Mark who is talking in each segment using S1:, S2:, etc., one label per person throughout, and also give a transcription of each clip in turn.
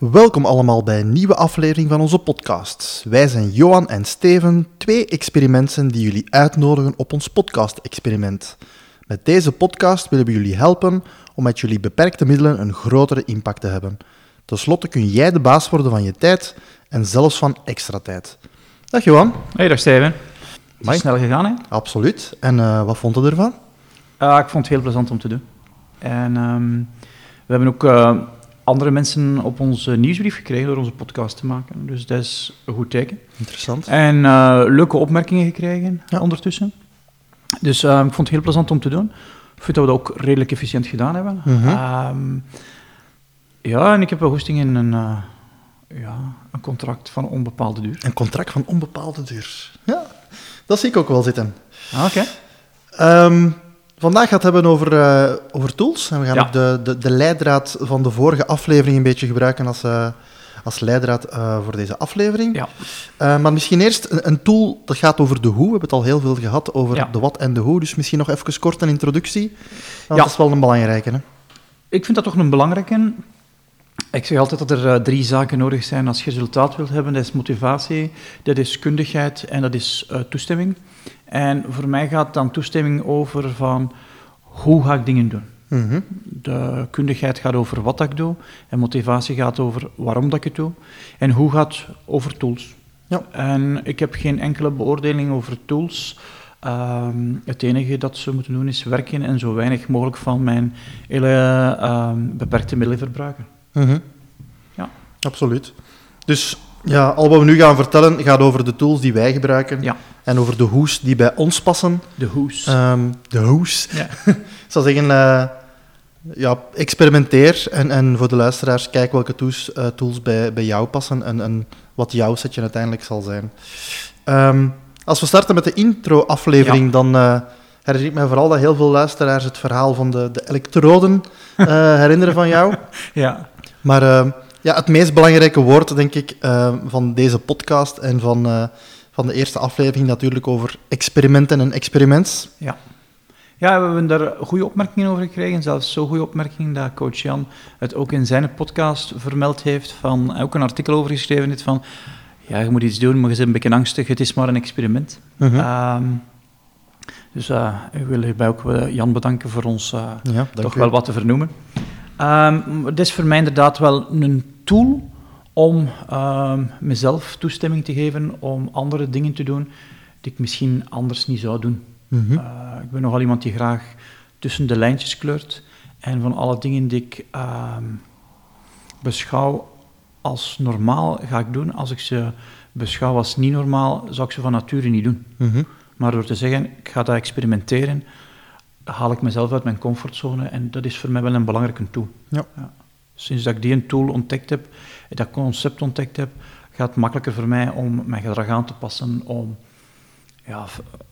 S1: Welkom allemaal bij een nieuwe aflevering van onze podcast. Wij zijn Johan en Steven, twee experimenten die jullie uitnodigen op ons podcast-experiment. Met deze podcast willen we jullie helpen om met jullie beperkte middelen een grotere impact te hebben. Ten slotte kun jij de baas worden van je tijd en zelfs van extra tijd. Dag Johan.
S2: Hey, dag Steven. Het is snel gegaan, hè?
S1: Absoluut. En eh, wat vond je ervan?
S2: Ah, ik vond het heel plezant om te doen. En ehm, we hebben ook eh, andere mensen op onze nieuwsbrief gekregen door onze podcast te maken. Dus dat is een goed teken.
S1: Interessant.
S2: En eh, leuke opmerkingen gekregen
S1: Ja.
S2: ondertussen. Dus eh, ik vond het heel plezant om te doen. Ik vind dat we dat ook redelijk efficiënt gedaan hebben.
S1: Mhm.
S2: Ehm, ja, en ik heb een goesting in een, eh, ja, een contract van onbepaalde duur.
S1: Een contract van onbepaalde duur. Ja, dat zie ik ook wel zitten.
S2: Ah, Oké.
S1: Ehm, vandaag gaat het hebben over, eh, over tools. En we gaan
S2: Ja.
S1: ook de, de, de leidraad van de vorige aflevering een beetje gebruiken als, eh, als leidraad eh, voor deze aflevering.
S2: Ja.
S1: Maar misschien eerst een, een tool dat gaat over de hoe. We hebben het al heel veel gehad over
S2: Ja.
S1: de wat en de hoe. Dus misschien nog even kort een introductie. Dat is wel een belangrijke. Hè?
S2: Ik vind dat toch een belangrijke. Ik zeg altijd dat er eh, drie zaken nodig zijn als je resultaat wilt hebben. Dat is motivatie, dat is kundigheid en dat is eh, toestemming. En voor mij gaat dan toestemming over van hoe ga ik dingen doen.
S1: Mhm.
S2: De kundigheid gaat over wat ik doe en motivatie gaat over waarom dat ik het doe. En hoe gaat over tools.
S1: Ja.
S2: En ik heb geen enkele beoordeling over tools. Ehm, het enige dat ze moeten doen is werken en zo weinig mogelijk van mijn hele ehm, beperkte middelen verbruiken.
S1: Mhm.
S2: Ja.
S1: Absoluut. Dus ja, al wat we nu gaan vertellen gaat over de tools die wij gebruiken.
S2: Ja.
S1: En over de hoes die bij ons passen.
S2: De hoes.
S1: Ehm, de hoes.
S2: ja.
S1: Ik zou zeggen, eh, ja, experimenteer en, en voor de luisteraars, kijk welke tools, eh, tools bij, bij jou passen en, en wat jouw setje uiteindelijk zal zijn. Ehm, als we starten met de intro-aflevering,
S2: Ja.
S1: dan eh herinner ik me vooral dat heel veel luisteraars het verhaal van de, de elektroden eh, herinneren van jou.
S2: ja.
S1: Maar ehm, ja, het meest belangrijke woord, denk ik, ehm, van deze podcast en van, eh, van de eerste aflevering natuurlijk over experimenten en experiments.
S2: Ja. Ja, we hebben daar goede opmerkingen over gekregen. Zelfs zo goede opmerkingen dat coach Jan het ook in zijn podcast vermeld heeft. Van, ook een artikel over geschreven heeft van... Ja, je moet iets doen, maar je bent een beetje angstig. Het is maar een experiment.
S1: Mhm.
S2: Ehm, dus eh, ik wil hierbij ook eh, Jan bedanken voor ons eh,
S1: ja,
S2: toch wel wat te vernoemen. Ehm, het is voor mij inderdaad wel een tool om ehm, mezelf toestemming te geven om andere dingen te doen die ik misschien anders niet zou doen.
S1: Mhm.
S2: Eh, ik ben nogal iemand die graag tussen de lijntjes kleurt. En van alle dingen die ik ehm, beschouw als normaal, ga ik doen. Als ik ze beschouw als niet normaal, zou ik ze van nature niet doen.
S1: Mhm.
S2: Maar door te zeggen, ik ga dat experimenteren, haal ik mezelf uit mijn comfortzone. En dat is voor mij wel een belangrijke tool.
S1: Ja.
S2: Sinds dat ik die een tool ontdekt heb, dat concept ontdekt heb, gaat het makkelijker voor mij om mijn gedrag aan te passen, om ja,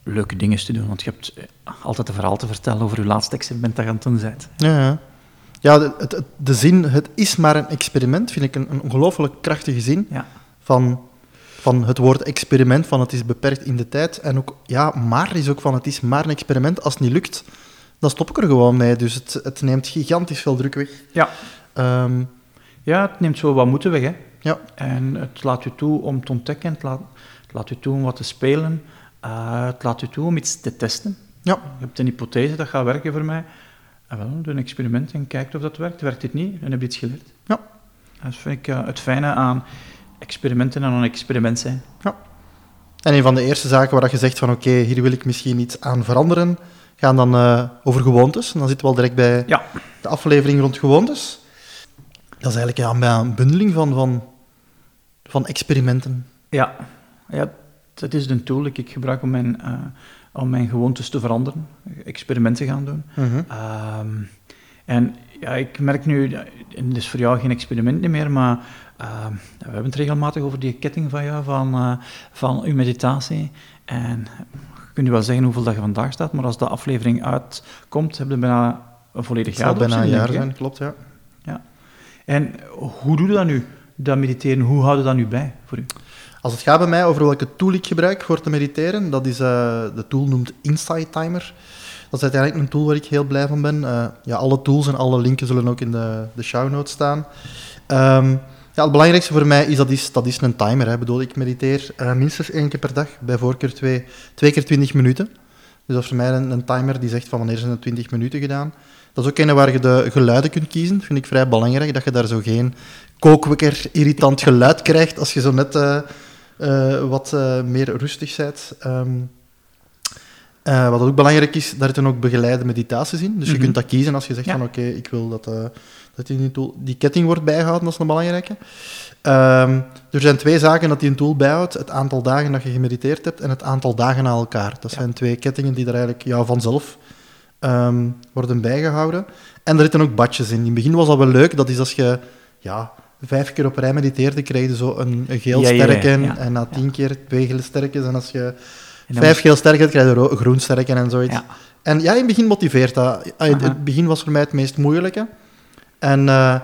S2: leuke dingen te doen. Want je hebt eh, altijd een verhaal te vertellen over je laatste experiment dat je aan het doen bent.
S1: Ja, ja. ja de, het, het- de zin, het is maar een experiment, vind ik een, een ongelooflijk krachtige zin.
S2: Ja.
S1: Van, van het woord experiment, van het is beperkt in de tijd. En ook, ja, maar is ook van het is maar een experiment. Als het niet lukt, dan stop ik er gewoon mee. Dus het, het neemt gigantisch veel druk weg.
S2: Ja.
S1: Ehm,
S2: ja, het neemt zo wat moeten weg. Hè.
S1: ja,
S2: En het laat u toe om te ontdekken, het laat, het laat u toe om wat te spelen, eh, het laat u toe om iets te testen.
S1: ja,
S2: Je hebt een hypothese, dat gaat werken voor mij. En wel, doe een experiment en kijk of dat werkt. Werkt dit niet, dan heb je iets geleerd.
S1: Ja.
S2: Dat vind ik eh, het fijne aan experimenten en aan een experiment zijn.
S1: En een van de eerste zaken waar dat je zegt van oké, hier wil ik misschien iets aan veranderen, gaan dan eh, over gewoontes. En dan zitten we al direct bij
S2: Ja.
S1: de aflevering rond gewoontes. Dat is eigenlijk ja, een bundeling van, van, van experimenten.
S2: Ja, ja dat is een tool die ik gebruik om mijn, eh, om mijn gewoontes te veranderen. Experimenten gaan doen.
S1: Mhm.
S2: Ehm, en ja, ik merk nu, en het is voor jou geen experiment meer, maar ehm, we hebben het regelmatig over die ketting van jou, van, eh, van uw meditatie. En kunt je wel zeggen hoeveel dat je vandaag staat, maar als de aflevering uitkomt, heb je bijna een volledig
S1: Het zal
S2: jaar erop
S1: bijna een jaar zijn, klopt, ja.
S2: hè? En hoe doe je dat nu, dat mediteren? Hoe houd je dat nu bij voor u?
S1: Als het gaat bij mij over welke tool ik gebruik voor te mediteren, dat is, eh, de tool noemt Insight Timer. Dat is uiteindelijk een tool waar ik heel blij van ben. Eh, ja, alle tools en alle linken zullen ook in de, de show notes staan. Ehm, Ja, het belangrijkste voor mij is dat is, dat is een timer. Hè. Ik bedoel, ik mediteer eh, minstens één keer per dag, bij voorkeur twee, twee keer 20 minuten. Dus dat is voor mij een, een timer die zegt van wanneer zijn de 20 minuten gedaan. Dat is ook een waar je de geluiden kunt kiezen. vind ik vrij belangrijk, dat je daar zo geen kookwekker, irritant geluid krijgt als je zo net eh, eh, wat meer rustig bent. Um, wat ook belangrijk is, daar zitten ook begeleide meditaties in. Dus je
S2: Mhm.
S1: kunt dat kiezen als je zegt
S2: Ja.
S1: van oké, ik wil dat, eh, dat die, tool, die ketting wordt bijgehouden, dat is een belangrijke. Ehm, er zijn twee zaken dat die een tool bijhoudt. Het aantal dagen dat je gemediteerd hebt en het aantal dagen na elkaar. Dat
S2: Ja.
S1: zijn twee kettingen die er eigenlijk jou vanzelf ehm, worden bijgehouden. En er zitten ook badjes in. In het begin was dat wel leuk. Dat is als je ja, vijf keer op rij mediteerde, krijg je zo een, een geel
S2: Ja,
S1: sterken. En na tien keer twee gele sterkens. En als je vijf geel sterken krijg je ro- groen sterken en zoiets.
S2: Ja.
S1: En ja, in het begin motiveert dat. Ah, Het begin was voor mij het meest moeilijke. En eh,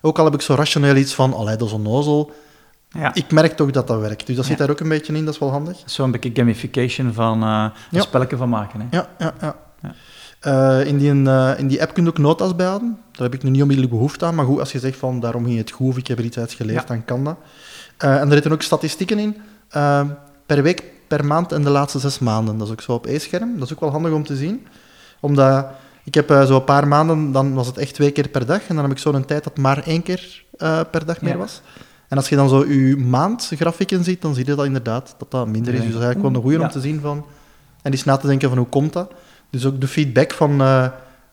S1: ook al heb ik zo rationeel iets van, allee, dat is onnozel.
S2: Ja.
S1: Ik merk toch dat dat werkt. Dus dat
S2: Ja.
S1: zit daar ook een beetje in, dat is wel handig.
S2: Zo'n beetje gamification van eh een spelletje van maken. Hè.
S1: Ja, ja, ja.
S2: Ja.
S1: Eh, in, die, in die app kun je ook notas bijhouden. Daar heb ik nu niet onmiddellijk behoefte aan. Maar goed, als je zegt van daarom ging het goed of ik heb er iets uit geleerd,
S2: Ja.
S1: dan kan dat. Eh, en er zitten ook statistieken in. per week, per maand en de laatste zes maanden. Dat is ook zo op e-scherm. Dat is ook wel handig om te zien. Omdat ik heb eh, zo een paar maanden, dan was het echt twee keer per dag. En dan heb ik zo'n tijd dat maar één keer eh, per dag meer
S2: Ja.
S1: was. En als je dan zo je maandgrafieken ziet, dan zie je dat inderdaad dat dat minder is. Dus dat is eigenlijk wel een goeie
S2: Ja.
S1: om te zien van... En eens na te denken van hoe komt dat? Dus ook de feedback van eh,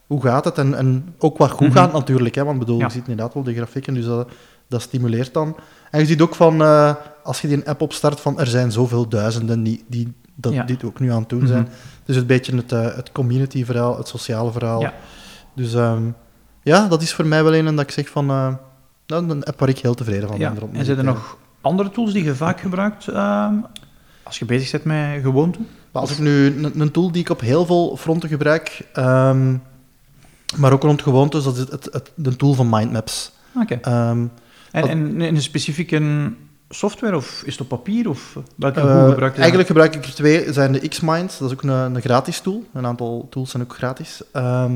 S1: hoe gaat het en, en ook wat goed
S2: Mhm.
S1: gaat natuurlijk. Hè, want bedoel,
S2: Ja.
S1: je ziet inderdaad wel de grafieken, dus dat, dat stimuleert dan. En je ziet ook van, eh, als je die app opstart, van er zijn zoveel duizenden die, die dat,
S2: Ja.
S1: dit ook nu aan het doen zijn.
S2: Mhm.
S1: Dus een beetje het, eh, het community verhaal, het sociale verhaal.
S2: Ja.
S1: Dus ehm, ja, dat is voor mij wel een dat ik zeg van, eh, nou, een app waar ik heel tevreden van
S2: Ja.
S1: ben.
S2: En zijn er nog andere tools die je vaak gebruikt ehm, als je bezig bent met gewoonten?
S1: Maar als ik nu een, tool die ik op heel veel fronten gebruik, ehm, maar ook rond gewoontes, dat is het, het, het- de tool van Mindmaps.
S2: En, in een specifieke software of is het op papier of welke hoe gebruik je
S1: eigenlijk gebruik ik er twee, zijn de Xmind, dat is ook een, een gratis tool. Een aantal tools zijn ook gratis. Ehm,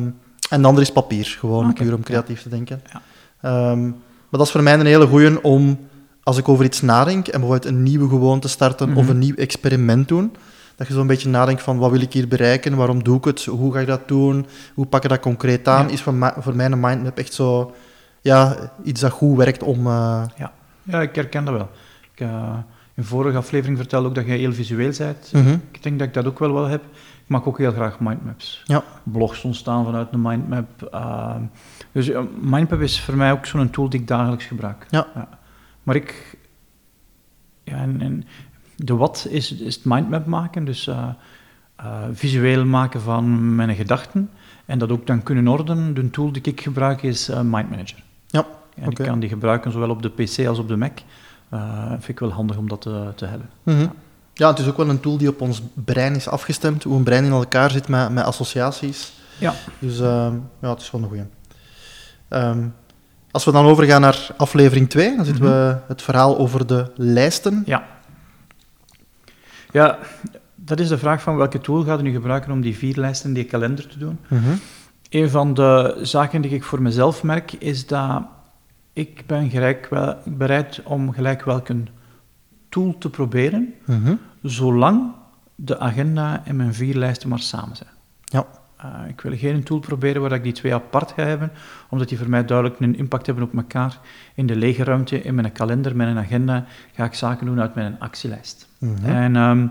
S1: en de andere is papier, gewoon
S2: Oké,
S1: puur om creatief te denken.
S2: Ja.
S1: Ehm, maar dat is voor mij een hele goeie om, als ik over iets nadenk en bijvoorbeeld een nieuwe gewoonte starten
S2: Mhm.
S1: of een nieuw experiment doen, dat je zo'n beetje nadenkt van wat wil ik hier bereiken, waarom doe ik het, hoe ga ik dat doen, hoe pak ik dat concreet aan,
S2: Ja.
S1: is voor, voor mij een mindmap echt zo, ja, iets dat goed werkt om... eh,
S2: Ja, ik herken dat wel. Ik, eh, in vorige aflevering vertelde ook dat jij heel visueel bent.
S1: mhm.
S2: Ik denk dat ik dat ook wel wel heb. Ik maak ook heel graag mindmaps.
S1: Ja.
S2: Blogs ontstaan vanuit een mindmap. ehm, dus eh, mindmap is voor mij ook zo'n tool die ik dagelijks gebruik.
S1: Ja.
S2: Maar ik... Ja, en, en de wat is, is het mindmap maken, dus visueel maken van mijn gedachten. En dat ook dan kunnen ordenen. De tool die ik gebruik is eh, Mind Manager.
S1: Ja,
S2: En
S1: oké.
S2: ik kan die gebruiken zowel op de PC als op de Mac. Eh vind ik wel handig om dat te, te hebben.
S1: Mhm. Ja, het is ook wel een tool die op ons brein is afgestemd, hoe een brein in elkaar zit met, met associaties.
S2: Ja.
S1: Dus ehm, ja, het is wel een goeie. Ehm, als we dan overgaan naar aflevering 2, dan zitten
S2: Mhm.
S1: we het verhaal over de lijsten.
S2: Ja. Ja, dat is de vraag van welke tool ga je nu gebruiken om die vier lijsten, die kalender te doen.
S1: Mhm.
S2: Een van de zaken die ik voor mezelf merk, is dat ik ben gelijk wel, bereid om gelijk welke tool te proberen,
S1: Mhm.
S2: zolang de agenda en mijn vier lijsten maar samen zijn.
S1: Ja.
S2: Eh, ik wil geen tool proberen waar ik die twee apart ga hebben, omdat die voor mij duidelijk een impact hebben op elkaar. In de lege ruimte, in mijn kalender, mijn agenda, ga ik zaken doen uit mijn actielijst.
S1: Mhm.
S2: En ehm,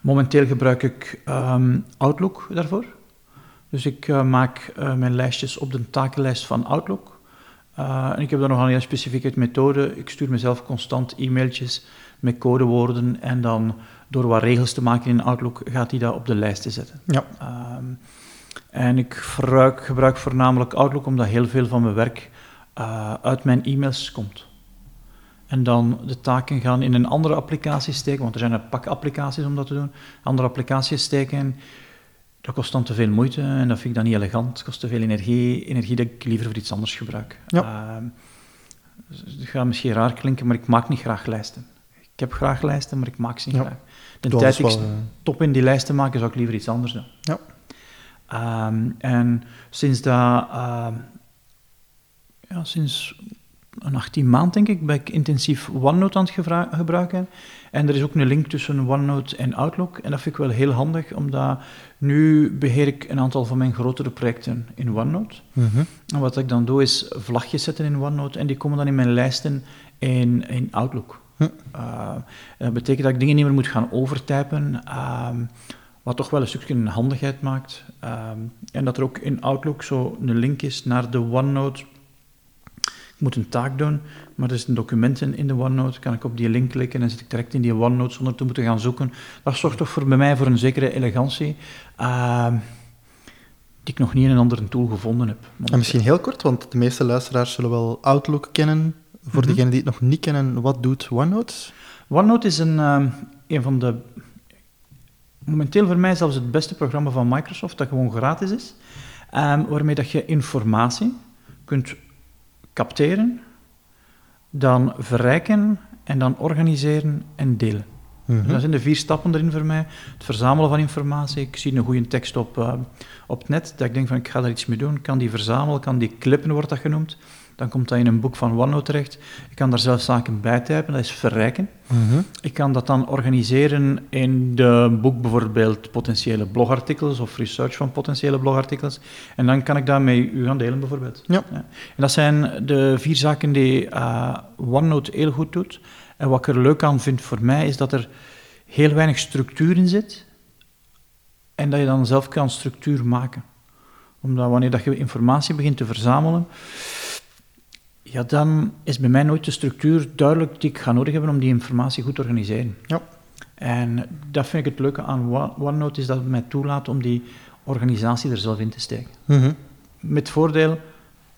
S2: momenteel gebruik ik ehm, Outlook daarvoor. Dus ik eh, maak eh, mijn lijstjes op de takenlijst van Outlook. Eh, en ik heb daar nog een heel specifieke methode. Ik stuur mezelf constant e-mailtjes met codewoorden en dan door wat regels te maken in Outlook gaat hij dat op de lijsten zetten.
S1: Ja.
S2: Ehm, en ik gebruik, gebruik voornamelijk Outlook omdat heel veel van mijn werk uit mijn e-mails komt. En dan de taken gaan in een andere applicatie steken, want er zijn een pak applicaties om dat te doen. Andere applicaties steken, dat kost dan te veel moeite en dat vind ik dan niet elegant. Het kost te veel energie, energie dat ik liever voor iets anders gebruik.
S1: Ja.
S2: Ehm, dus het gaat misschien raar klinken, maar ik maak niet graag lijsten. Ik heb graag lijsten, maar ik maak ze niet
S1: Ja.
S2: graag. De
S1: Dat
S2: tijd ik
S1: eh,
S2: top in die lijst te maken, zou ik liever iets anders doen.
S1: Ja.
S2: Ehm, en sinds dat, ehm, ja, sinds een 18 maand, denk ik, ben ik intensief OneNote aan het gebruiken. En er is ook een link tussen OneNote en Outlook. En dat vind ik wel heel handig, omdat nu beheer ik een aantal van mijn grotere projecten in OneNote.
S1: Mhm.
S2: En wat ik dan doe, is vlagjes zetten in OneNote en die komen dan in mijn lijsten in, in Outlook.
S1: Hm.
S2: Uh, dat betekent dat ik dingen niet meer moet gaan overtypen, ehm, wat toch wel een stukje handigheid maakt. Ehm, en dat er ook in Outlook zo een link is naar de OneNote. Ik moet een taak doen, maar er zijn documenten in de OneNote. Kan ik op die link klikken en zit ik direct in die OneNote zonder te moeten gaan zoeken. Dat zorgt toch voor, bij mij voor een zekere elegantie. ehm, die ik nog niet in een andere tool gevonden heb.
S1: En misschien heel kort, want de meeste luisteraars zullen wel Outlook kennen. Voor
S2: Mhm.
S1: degenen die het nog niet kennen, wat doet OneNote?
S2: OneNote is een, ehm, een van de, momenteel voor mij zelfs het beste programma van Microsoft, dat gewoon gratis is, ehm, waarmee dat je informatie kunt capteren, dan verrijken en dan organiseren en delen.
S1: Mhm.
S2: Dat zijn de vier stappen erin voor mij. Het verzamelen van informatie. Ik zie een goede tekst op, eh, op het net, dat ik denk van ik ga daar iets mee doen. Ik kan die verzamelen, kan die clippen, wordt dat genoemd. Dan komt dat in een boek van OneNote terecht. Ik kan daar zelf zaken bij typen, dat is verrijken.
S1: Mhm.
S2: Ik kan dat dan organiseren in de boek bijvoorbeeld potentiële blogartikels of research van potentiële blogartikels. En dan kan ik dat met u gaan delen bijvoorbeeld.
S1: Ja.
S2: En dat zijn de vier zaken die eh, OneNote heel goed doet. En wat ik er leuk aan vind voor mij is dat er heel weinig structuur in zit en dat je dan zelf kan structuur maken. Omdat wanneer dat je informatie begint te verzamelen, ja, dan is bij mij nooit de structuur duidelijk die ik ga nodig hebben om die informatie goed te organiseren.
S1: Ja.
S2: En dat vind ik het leuke aan One- OneNote, is dat het mij toelaat om die organisatie er zelf in te steken.
S1: Mhm.
S2: Met voordeel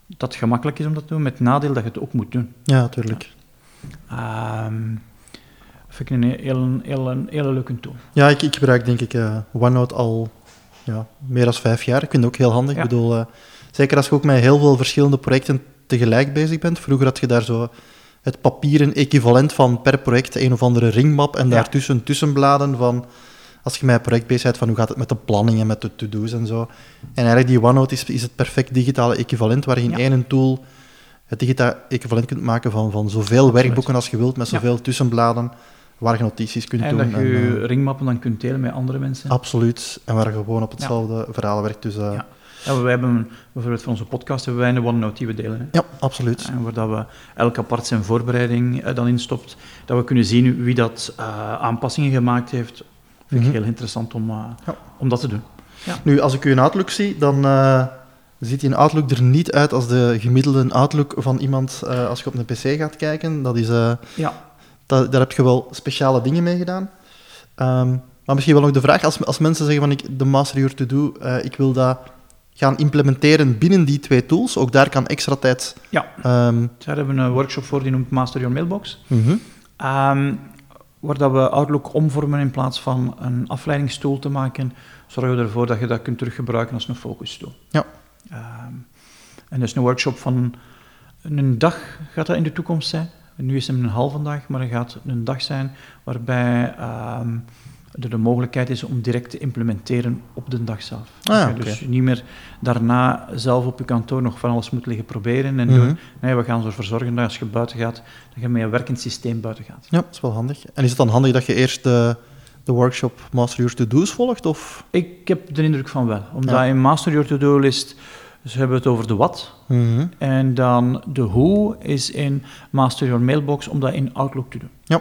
S2: dat het gemakkelijk is om dat te doen, met nadeel dat je het ook moet doen.
S1: Ja, natuurlijk.
S2: Ehm dat vind ik een hele leuke tool.
S1: Ja, ik, ik gebruik denk ik eh, OneNote al ja, meer dan vijf jaar. Ik vind het ook heel handig.
S2: Ja.
S1: Ik bedoel, eh, zeker als je ook met heel veel verschillende projecten tegelijk bezig bent. Vroeger had je daar zo het papieren equivalent van per project een of andere ringmap en
S2: Ja.
S1: daartussen tussenbladen van als je met een project bezig bent van hoe gaat het met de planning en met de to-do's en zo. En eigenlijk die OneNote is, is het perfect digitale equivalent waar je in
S2: Ja.
S1: één tool het digitale equivalent kunt maken van, van zoveel werkboeken als je wilt, met
S2: Ja.
S1: zoveel tussenbladen waar je notities kunt
S2: En
S1: doen.
S2: dat je je
S1: eh,
S2: ringmappen dan kunt delen met andere mensen.
S1: Absoluut. En waar je gewoon op hetzelfde verhaal werkt. Dus,
S2: Ja. Ja, wij hebben bijvoorbeeld voor onze podcast hebben wij een OneNote die we delen. Hè.
S1: ja, absoluut.
S2: En waar dat we elk apart zijn voorbereiding eh, dan instopt, dat we kunnen zien wie dat eh, aanpassingen gemaakt heeft. Vind ik
S1: Mhm.
S2: heel interessant om, eh,
S1: Ja.
S2: om dat te doen.
S1: Nu, als ik u in Outlook zie, dan eh, ziet die Outlook er niet uit als de gemiddelde Outlook van iemand eh, als je op een PC gaat kijken. Dat is, eh,
S2: Ja,
S1: da- daar heb je wel speciale dingen mee gedaan. Ehm, maar misschien wel nog de vraag, als, als mensen zeggen van ik, de Master Your To-Do, eh, ik wil dat gaan implementeren binnen die twee tools, ook daar kan extra tijd...
S2: ja.
S1: ehm,
S2: daar hebben we een workshop voor, die noemt Master Your Mailbox. Ehm, waar dat we Outlook omvormen in plaats van een afleidingstool te maken, zorgen we ervoor dat je dat kunt teruggebruiken als een focustool.
S1: Ja.
S2: Ehm, en dat is een workshop van een dag, gaat dat in de toekomst zijn. Nu is het een halve dag, maar het gaat een dag zijn waarbij er de mogelijkheid is om direct te implementeren op de dag zelf.
S1: Ah, ja,
S2: Dus niet meer daarna zelf op je kantoor nog van alles moet liggen proberen en
S1: Mhm.
S2: doen. Nee, we gaan ervoor zorgen dat als je buiten gaat, dat je met een werkend systeem buiten gaat.
S1: Ja, dat is wel handig. En is het dan handig dat je eerst de, de workshop Master Your To-Do's volgt? Of?
S2: Ik heb de indruk van wel. Omdat
S1: Ja.
S2: in Master Your To-Do List, ze hebben het over de wat.
S1: Mhm.
S2: En dan de hoe is in Master Your Mailbox om dat in Outlook te doen.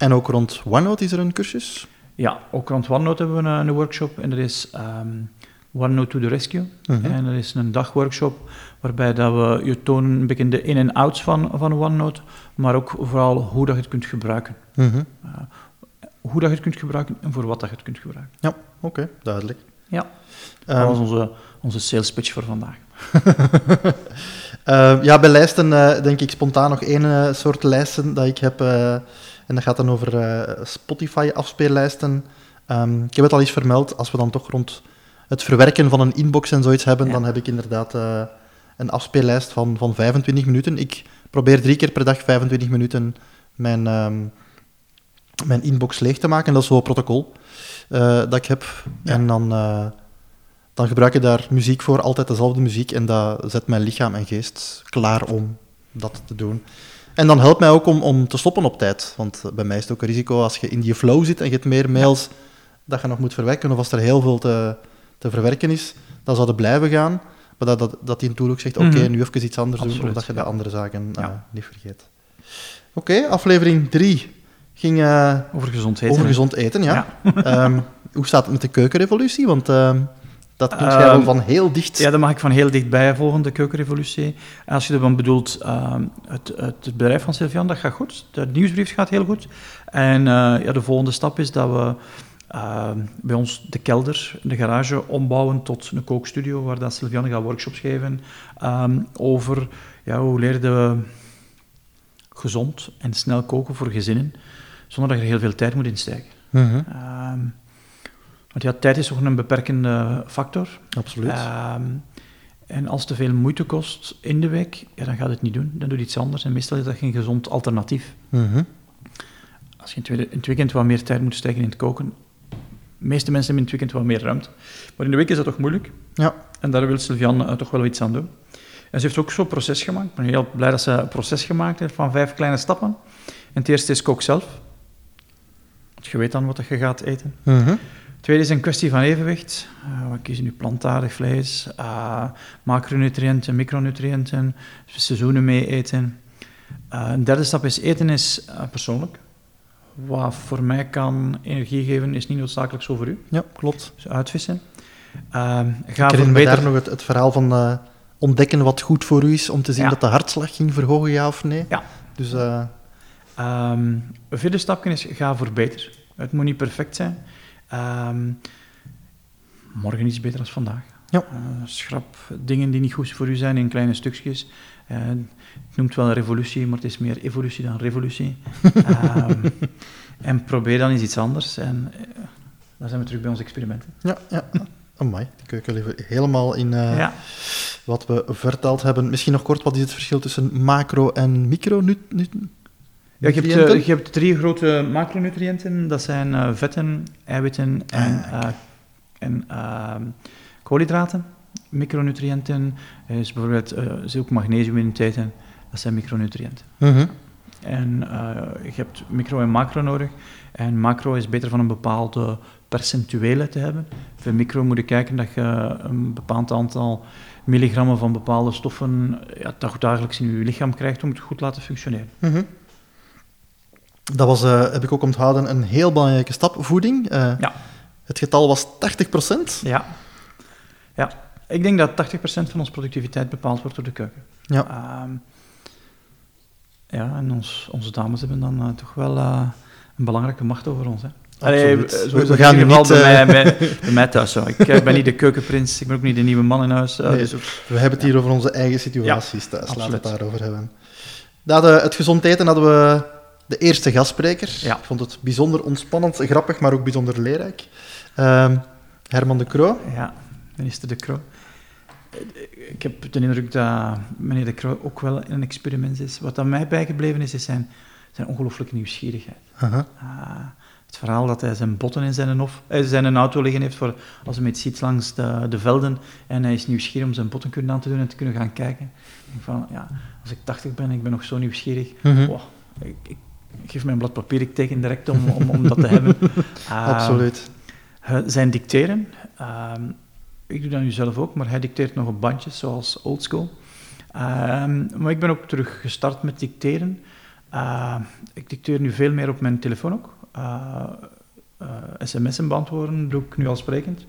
S1: En ook rond OneNote is er een cursus?
S2: Ja, ook rond OneNote hebben we een, een workshop. En er is ehm, OneNote to the Rescue.
S1: Mhm.
S2: En er is een dagworkshop waarbij dat we je tonen een beetje de in- en outs van, van OneNote. Maar ook vooral hoe dat je het kunt gebruiken.
S1: Mhm.
S2: Hoe dat je het kunt gebruiken en voor wat dat je het kunt gebruiken.
S1: Ja, oké, duidelijk.
S2: Ja,
S1: Ehm,
S2: dat was onze, onze sales pitch voor vandaag.
S1: Eh, ja, bij lijsten eh, denk ik spontaan nog één eh, soort lijsten dat ik heb. En dat gaat dan over eh, Spotify-afspeellijsten. Ehm, ik heb het al eens vermeld, als we dan toch rond het verwerken van een inbox en zoiets hebben,
S2: Ja.
S1: dan heb ik inderdaad eh, een afspeellijst van, van 25 minuten. Ik probeer drie keer per dag 25 minuten mijn, ehm, mijn inbox leeg te maken. Dat is zo'n protocol eh, dat ik heb.
S2: Ja.
S1: En dan, dan gebruik ik daar muziek voor, altijd dezelfde muziek. En dat zet mijn lichaam en geest klaar om dat te doen. En dan helpt mij ook om, om te stoppen op tijd. Want bij mij is het ook een risico als je in die flow zit en je hebt meer mails dat je nog moet verwerken, of als er heel veel te, te verwerken is, dan zou het blijven gaan. Maar dat, dat, dat die tool ook zegt, oké,
S2: Mhm.
S1: nu even iets anders doen, omdat je de andere zaken eh, niet vergeet. Oké, aflevering 3 ging eh,
S2: Over gezond eten.
S1: over gezond eten, ja. Ehm, hoe staat het met de keukenrevolutie? Want ehm, dat kun jij
S2: Ehm,
S1: van heel dicht...
S2: Ja, dat mag ik van heel dichtbij volgen, de keukenrevolutie. En als je ervan bedoelt, ehm, het, het, bedrijf van Sylvian, dat gaat goed. De nieuwsbrief gaat heel goed. En eh, ja, de volgende stap is dat we ehm, bij ons de kelder, de garage, ombouwen tot een kookstudio, waar dat Sylvian gaat workshops geven over ja, hoe leerde we gezond en snel koken voor gezinnen, zonder dat je er heel veel tijd moet insteken.
S1: Mhm,
S2: want ja, tijd is toch een beperkende factor.
S1: absoluut.
S2: Ehm, en als het te veel moeite kost in de week, ja, dan gaat het niet doen. Dan doe je iets anders. En meestal is dat geen gezond alternatief.
S1: Mhm.
S2: Als je in het, tweede- in het weekend wat meer tijd moet steken in het koken, de meeste mensen hebben in het weekend wat meer ruimte. Maar in de week is dat toch moeilijk.
S1: Ja.
S2: En daar wil Sylvian eh, toch wel iets aan doen. En ze heeft ook zo'n proces gemaakt. Ik ben heel blij dat ze een proces gemaakt heeft van vijf kleine stappen. En het eerste is kook zelf. Want je weet dan wat je gaat eten. Het tweede is een kwestie van evenwicht. Eh, we kiezen nu plantaardig vlees, eh, macronutriënten, micronutriënten, seizoenen mee eten. Eh, een derde stap is eten is persoonlijk. Wat voor mij kan energie geven, is niet noodzakelijk zo voor u.
S1: Ja, klopt.
S2: Dus uitvissen. Eh, ga
S1: Ik herinner
S2: beter...
S1: daar nog het, het verhaal van ontdekken wat goed voor u is, om te zien
S2: Ja.
S1: dat de hartslag ging verhogen, ja of nee.
S2: Ja.
S1: Dus eh,
S2: Ehm, een vierde stapje is, ga voor beter. Het moet niet perfect zijn. Ehm, morgen iets beter dan vandaag.
S1: Ja.
S2: Eh, schrap dingen die niet goed voor u zijn in kleine stukjes. Eh, het noemt wel een revolutie, maar het is meer evolutie dan revolutie. Ehm, en probeer dan eens iets anders. En eh, dan zijn we terug bij onze experimenten.
S1: ja, ja. Amai, de keuken ligt helemaal in
S2: ja.
S1: wat we verteld hebben. Misschien nog kort, wat is het verschil tussen macro- en micronutriënten?
S2: Ja, je, hebt, eh, je hebt drie grote macronutriënten. Dat zijn eh, vetten, eiwitten en,
S1: Ah.
S2: eh, en ehm, koolhydraten. Micronutriënten is bijvoorbeeld eh, er zit ook magnesium in eten. Dat zijn micronutriënten.
S1: Mhm.
S2: En je hebt micro en macro nodig. En macro is beter van een bepaalde percentuele te hebben. Voor micro moet je kijken dat je een bepaald aantal milligrammen van bepaalde stoffen ja, dag- dagelijks in je lichaam krijgt om het goed te laten functioneren.
S1: Mhm. Dat was, eh, heb ik ook onthouden, een heel belangrijke stap, voeding. Eh,
S2: Ja.
S1: Het getal was 80%.
S2: Ja. ja. Ik denk dat 80% van onze productiviteit bepaald wordt door de keuken.
S1: Ja.
S2: Ehm, ja, en ons, onze dames hebben dan eh, toch wel een belangrijke macht over ons. Hè.
S1: Absoluut.
S2: zo
S1: We-
S2: dat
S1: gaan nu niet,
S2: bij, mij, bij, mij thuis zo. Ik ben niet de keukenprins, ik ben ook niet de nieuwe man in huis.
S1: Nee,
S2: dus ook-
S1: We hebben het hier over onze eigen situaties thuis. Laten we het daarover hebben. De, het gezond eten hadden we de eerste gastspreker.
S2: Ja.
S1: Ik vond het bijzonder ontspannend, grappig, maar ook bijzonder leerrijk. Ehm, Herman de Croo.
S2: Ja, minister De Croo. Eh, Ik heb de indruk dat meneer De Croo ook wel een experiment is. Wat aan mij bijgebleven is, is zijn, zijn ongelooflijke nieuwsgierigheid. Ah, het verhaal dat hij zijn botten in zijn, hof, eh, zijn auto liggen heeft voor als hij met ziet langs de, de velden en hij is nieuwsgierig om zijn botten kunnen aan te doen en te kunnen gaan kijken. Ik denk van, ja, als ik 80 ben, ik ben nog zo nieuwsgierig.
S1: Mhm.
S2: Wow, ik, ik, ik geef mij een blad papier, ik teken direct om, om, om dat te hebben.
S1: Absoluut.
S2: eh, zijn dicteren. ehm, ik doe dat nu zelf ook, maar hij dicteert nog op bandjes, zoals oldschool. Ehm maar ik ben ook terug gestart met dicteren. Ik dicteer nu veel meer op mijn telefoon ook. Eh, eh, sms'en beantwoorden doe ik nu al sprekend.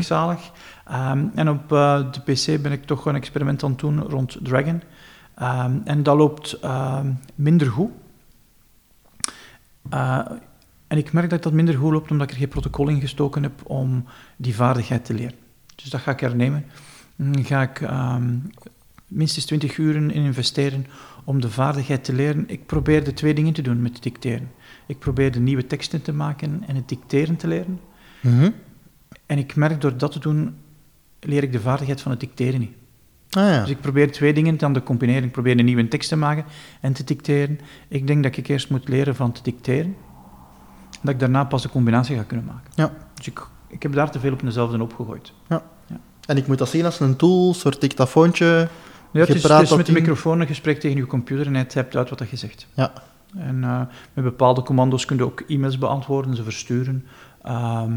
S2: Zalig. Ehm, en op eh, de PC ben ik toch een experiment aan het doen rond Dragon. Ehm, en dat loopt ehm, minder goed. Eh, en ik merk dat dat minder goed loopt omdat ik er geen protocol in gestoken heb om die vaardigheid te leren. Dus dat ga ik hernemen. Mm, Ga ik ehm, minstens 20 uren in investeren om de vaardigheid te leren. Ik probeer de twee dingen te doen met dicteren. Ik probeer de nieuwe teksten te maken en het dicteren te leren.
S1: Mhm.
S2: En ik merk door dat te doen, leer ik de vaardigheid van het dicteren niet.
S1: Ah, ja.
S2: Dus ik probeer twee dingen dan te combineren. Ik probeer een nieuwe tekst te maken en te dicteren. Ik denk dat ik eerst moet leren van te dicteren. Dat ik daarna pas de combinatie ga kunnen maken.
S1: Ja.
S2: Dus ik, ik heb daar te veel op dezelfde opgegooid.
S1: En ik moet dat zien als een tool, een soort dictafoontje,
S2: Ja, het
S1: Je
S2: is, het met de microfoon een gesprek tegen je computer en hij typt uit wat je zegt.
S1: Ja.
S2: En eh, met bepaalde commando's kun je ook e-mails beantwoorden, ze versturen. Ehm,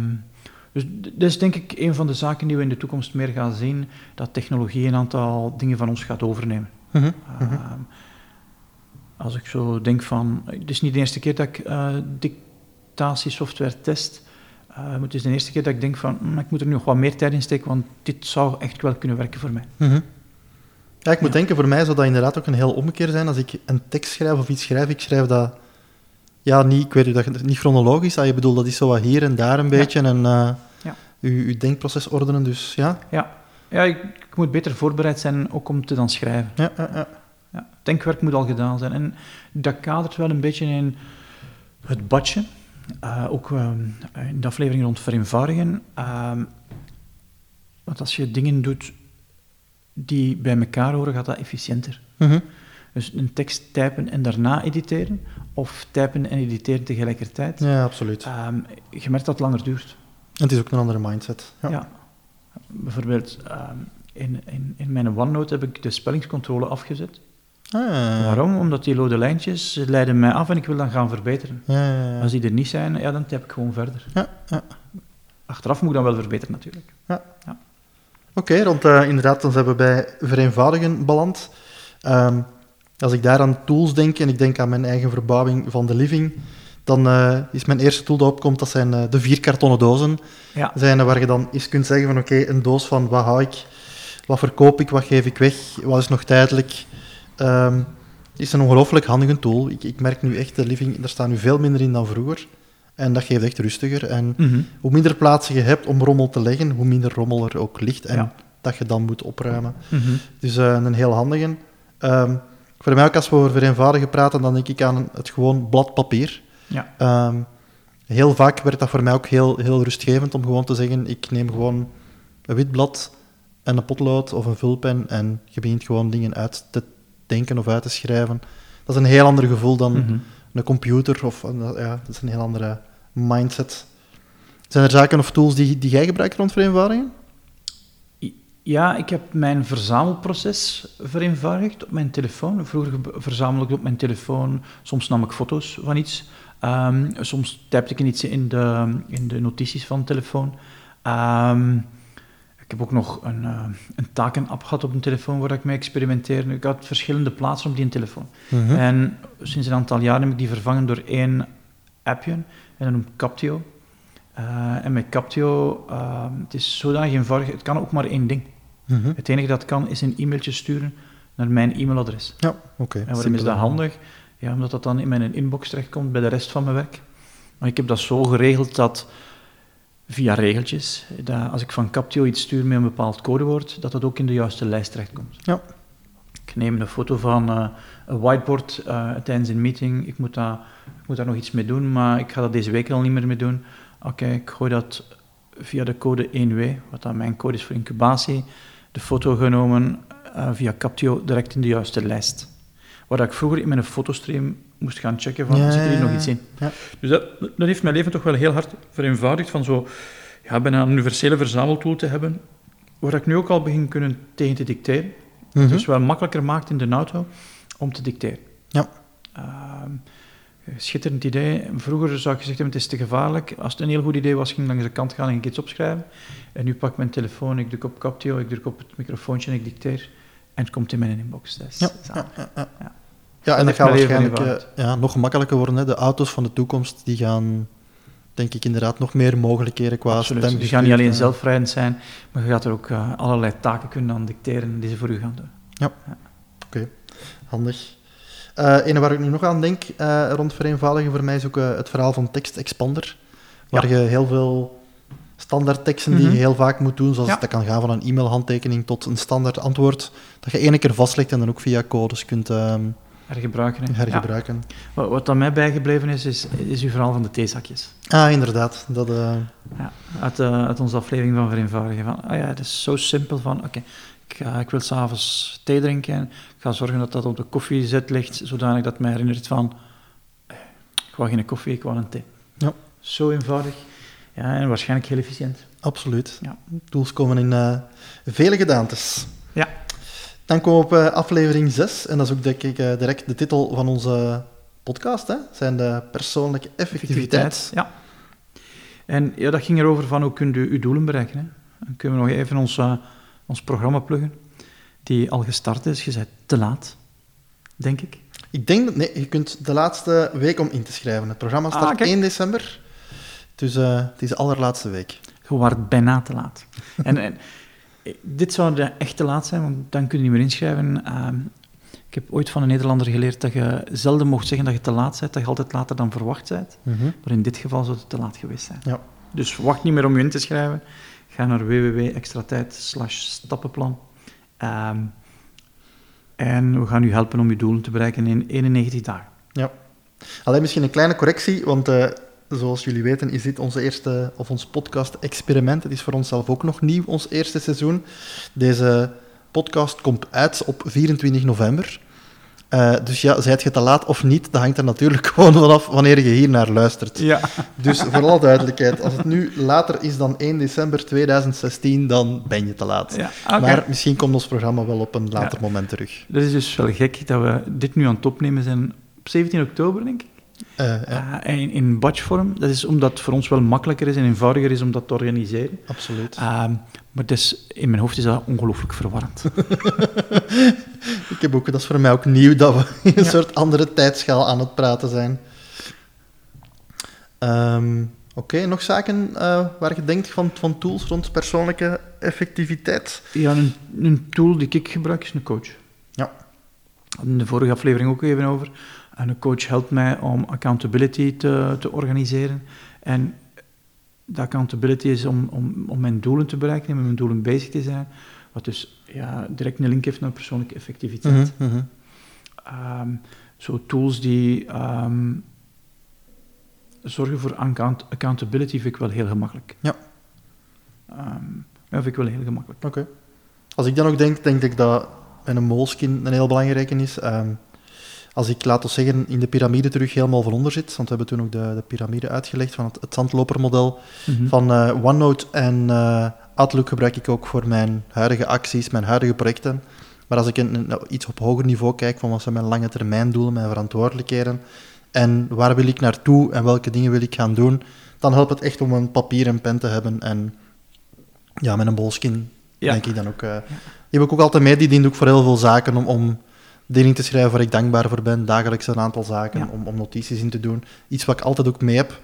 S2: dus dat is denk ik een van de zaken die we in de toekomst meer gaan zien, dat technologie een aantal dingen van ons gaat overnemen.
S1: Mhm.
S2: Ehm, als ik zo denk van, het is niet de eerste keer dat ik eh, dictatiesoftware test, eh, maar het is de eerste keer dat ik denk van, hm, ik moet er nu nog wat meer tijd in steken, want dit zou echt wel kunnen werken voor mij.
S1: Mhm. Ja, ik moet
S2: Ja.
S1: denken, voor mij zou dat inderdaad ook een heel omkeer zijn. Als ik een tekst schrijf of iets schrijf, ik schrijf dat... Ja, niet, ik weet dat niet chronologisch. Ah, je bedoelt, dat is zo wat hier en daar een beetje. En uh,
S2: Ja.
S1: uw, uw denkproces ordenen, dus ja.
S2: Ja, ja ik, ik moet beter voorbereid zijn ook om te dan schrijven.
S1: Ja, ja, ja.
S2: Denkwerk moet al gedaan zijn. En dat kadert wel een beetje in het badje. Eh, ook eh, in de aflevering rond vereenvoudigen. Ehm, want als je dingen doet die bij elkaar horen, gaat dat efficiënter.
S1: Mhm.
S2: Dus een tekst typen en daarna editeren, of typen en editeren tegelijkertijd.
S1: Ja, absoluut.
S2: Ehm, je merkt dat het langer duurt.
S1: En het is ook een andere mindset. Ja.
S2: Ja. Bijvoorbeeld, ehm, in, in, in mijn OneNote heb ik de spellingscontrole afgezet.
S1: Ah,
S2: Waarom? Omdat die lode lijntjes leiden mij af en ik wil dan gaan verbeteren.
S1: Ja, ja, ja.
S2: Als die er niet zijn, ja, dan typ ik gewoon verder.
S1: Ja, ja.
S2: Achteraf moet ik dan wel verbeteren, natuurlijk.
S1: Oké, want eh, inderdaad, dan zijn we bij vereenvoudigen beland. Ehm, als ik daar aan tools denk en ik denk aan mijn eigen verbouwing van de living, dan eh, is mijn eerste tool dat opkomt, dat zijn eh, de vier kartonnen dozen.
S2: Ja,
S1: Zijn er waar je dan eens kunt zeggen van oké, een doos van wat hou ik, wat verkoop ik, wat geef ik weg, wat is nog tijdelijk. Ehm is een ongelooflijk handige tool. Ik, ik merk nu echt, de living, daar staan nu veel minder in dan vroeger. En dat geeft echt rustiger. En
S2: Mhm.
S1: hoe minder plaatsen je hebt om rommel te leggen, hoe minder rommel er ook ligt en
S2: Ja.
S1: dat je dan moet opruimen.
S2: Mhm.
S1: Dus eh, een heel handige. Ehm, voor mij ook, als we over vereenvoudigen praten, dan denk ik aan het gewoon blad papier.
S2: Ja.
S1: Ehm, heel vaak werd dat voor mij ook heel, heel rustgevend om gewoon te zeggen, ik neem gewoon een wit blad en een potlood of een vulpen en je begint gewoon dingen uit te denken of uit te schrijven. Dat is een heel ander gevoel dan
S2: Mhm.
S1: een computer of een- ja, dat is een heel andere mindset. Zijn er zaken of tools die, die jij gebruikt rond vereenvoudiging?
S2: Ja, ik heb mijn verzamelproces vereenvoudigd op mijn telefoon. Vroeger ge- verzamelde ik op mijn telefoon, soms nam ik foto's van iets. Ehm, soms typte ik iets in de, in de notities van de telefoon. Ehm, ik heb ook nog een, eh, een takenapp gehad op een telefoon waar ik mee experimenteerde. Ik had verschillende plaatsen op die telefoon.
S1: Mhm.
S2: En sinds een aantal jaren heb ik die vervangen door één appje, en dat noemt Captio. Eh, en met Captio, eh, het is zodanig eenvoudig, het kan ook maar één ding.
S1: Mhm.
S2: Het enige dat kan is een e-mailtje sturen naar mijn e-mailadres.
S1: Ja, oké.
S2: En waarom is dat handig? Ja, omdat dat dan in mijn inbox terechtkomt bij de rest van mijn werk. Maar ik heb dat zo geregeld dat via regeltjes, dat als ik van Captio iets stuur met een bepaald codewoord, dat dat ook in de juiste lijst terechtkomt.
S1: Ja.
S2: Ik neem een foto van eh, een whiteboard eh, tijdens een meeting. Ik moet, dat, ik moet daar nog iets mee doen, maar ik ga dat deze week al niet meer mee doen. Oké, ik gooi dat via de code 1W, wat dan mijn code is voor incubatie, de foto genomen eh, via Captio direct in de juiste lijst. Waar ik vroeger in mijn fotostream moest gaan checken van,
S1: Ja,
S2: zit er hier
S1: ja,
S2: nog
S1: ja.
S2: iets in?
S1: Ja.
S2: Dus dat, dat heeft mijn leven toch wel heel hard vereenvoudigd van zo, ja, bijna een universele verzameltool te hebben, waar ik nu ook al begin kunnen tegen te dicteren.
S1: Mhm.
S2: Dus wel makkelijker maakt in de auto om te dicteren.
S1: Ja.
S2: Ehm, schitterend idee. Vroeger zou ik gezegd hebben, het is te gevaarlijk. Als het een heel goed idee was, ging ik langs de kant gaan en ik iets opschrijven. En nu pak ik mijn telefoon, ik druk op Captio, ik druk op het microfoontje en ik dicteer. En het komt in mijn inbox. Dat is
S1: Ja, ja, ja.
S2: Ja.
S1: Ja, en dat gaat waarschijnlijk eh, ja, nog makkelijker worden. Hè. De auto's van de toekomst die gaan, denk ik, inderdaad nog meer mogelijkheden qua
S2: Absoluut. Die
S1: stembestuur,
S2: gaan niet alleen
S1: eh,
S2: zelfrijdend zijn, maar je gaat er ook eh, allerlei taken kunnen aan dicteren die ze voor u gaan doen.
S1: Handig. Ene waar ik nu nog aan denk eh, rond vereenvoudigen voor mij is ook eh, het verhaal van Text Expander. Waar je heel veel standaard teksten die
S2: Mhm.
S1: je heel vaak moet doen, zoals
S2: Ja.
S1: dat kan gaan van een e-mailhandtekening tot een standaard antwoord, dat je ene keer vastlegt en dan ook via codes kunt ehm,
S2: Hergebruiken. hè.
S1: hergebruiken.
S2: Ja. Wat, wat aan mij bijgebleven is, is, is uw verhaal van de theezakjes.
S1: Ah, inderdaad. Dat,
S2: Ja, uit, uit onze aflevering van Vereenvoudigen. Van, ah ja, het is zo simpel van, oké, ik, ik wil s'avonds thee drinken. Ga zorgen dat dat op de koffiezet ligt, zodanig dat mij herinnert van, eh, ik wou geen koffie, ik wou een thee.
S1: Ja.
S2: Zo eenvoudig. Ja, en waarschijnlijk heel efficiënt.
S1: absoluut.
S2: Ja.
S1: Tools komen in eh, vele gedaantes.
S2: Ja.
S1: Dan komen we op uh, aflevering 6, en dat is ook denk ik uh, direct de titel van onze podcast, hè? zijn de persoonlijke effectiviteit. effectiviteit
S2: ja. En ja, dat ging erover van hoe kunt u uw doelen bereiken. Hè? Dan kunnen we nog even ons, ons programma pluggen, die al gestart is. Je bent te laat, denk ik.
S1: Ik denk dat, nee, je kunt de laatste week om in te schrijven. Het programma start ah, 1 december, dus uh, het is de allerlaatste week.
S2: Je wordt bijna te laat. en, en, dit zou de echt te laat zijn, want dan kun je niet meer inschrijven. Uh, ik heb ooit van een Nederlander geleerd dat je zelden mocht zeggen dat je te laat bent, dat je altijd later dan verwacht bent. Mm -hmm. Maar in dit geval zou het te laat geweest zijn.
S1: Ja.
S2: Dus wacht niet meer om je in te schrijven. Ga naar www.extratijd stappenplan. Um, en we gaan u helpen om uw doelen te bereiken in 91 dagen.
S1: Ja. Alleen misschien een kleine correctie, want uh, zoals jullie weten is dit onze eerste, of ons podcast-experiment. Het is voor onszelf ook nog nieuw, ons eerste seizoen. Deze podcast komt uit op 24 november. Uh, dus ja, zijt je te laat of niet, dat hangt er natuurlijk gewoon vanaf wanneer je hier naar luistert.
S2: Ja.
S1: Dus voor alle duidelijkheid, als het nu later is dan 1 december 2016, dan ben je te laat.
S2: Ja, okay.
S1: Maar misschien komt ons programma wel op een later ja. moment terug.
S2: Dat is dus wel gek dat we dit nu aan het opnemen zijn op 17 oktober, denk ik.
S1: Uh, ja.
S2: uh, in, in batchvorm. Dat is omdat het voor ons wel makkelijker is en eenvoudiger is om dat te organiseren.
S1: Absoluut.
S2: Uh, maar dus, in mijn hoofd is dat ongelooflijk verwarrend.
S1: ik heb ook, dat is voor mij ook nieuw dat we in een ja. soort andere tijdschaal aan het praten zijn. Um, Oké, okay, nog zaken uh, waar je denkt van, van tools rond persoonlijke effectiviteit?
S2: Ja, een, een tool die ik gebruik is een coach.
S1: Ja.
S2: In de vorige aflevering ook even over. En een coach helpt mij om accountability te, te organiseren. En de accountability is om, om, om mijn doelen te bereiken en met mijn doelen bezig te zijn. Wat dus ja, direct een link heeft naar persoonlijke effectiviteit.
S1: Mm -hmm.
S2: um, zo tools die um, zorgen voor account accountability vind ik wel heel gemakkelijk.
S1: Ja.
S2: Um, ja, vind ik wel heel gemakkelijk.
S1: Oké. Okay. Als ik dan ook denk, denk ik dat een moleskin een heel belangrijke is. Um, als ik, laat ons zeggen, in de piramide terug helemaal van onder zit, want we hebben toen ook de, de piramide uitgelegd van het, het zandlopermodel
S2: mm -hmm.
S1: van uh, OneNote en uh, Outlook gebruik ik ook voor mijn huidige acties, mijn huidige projecten. Maar als ik een, nou, iets op hoger niveau kijk van wat zijn mijn lange termijn doelen, mijn verantwoordelijkheden en waar wil ik naartoe en welke dingen wil ik gaan doen, dan helpt het echt om een papier en pen te hebben en ja, met een bolskin ja. denk ik dan ook. Uh, die heb ik ook altijd mee, die dient ook voor heel veel zaken om, om dingen te schrijven waar ik dankbaar voor ben, dagelijks een aantal zaken ja. om, om notities in te doen. Iets wat ik altijd ook mee heb.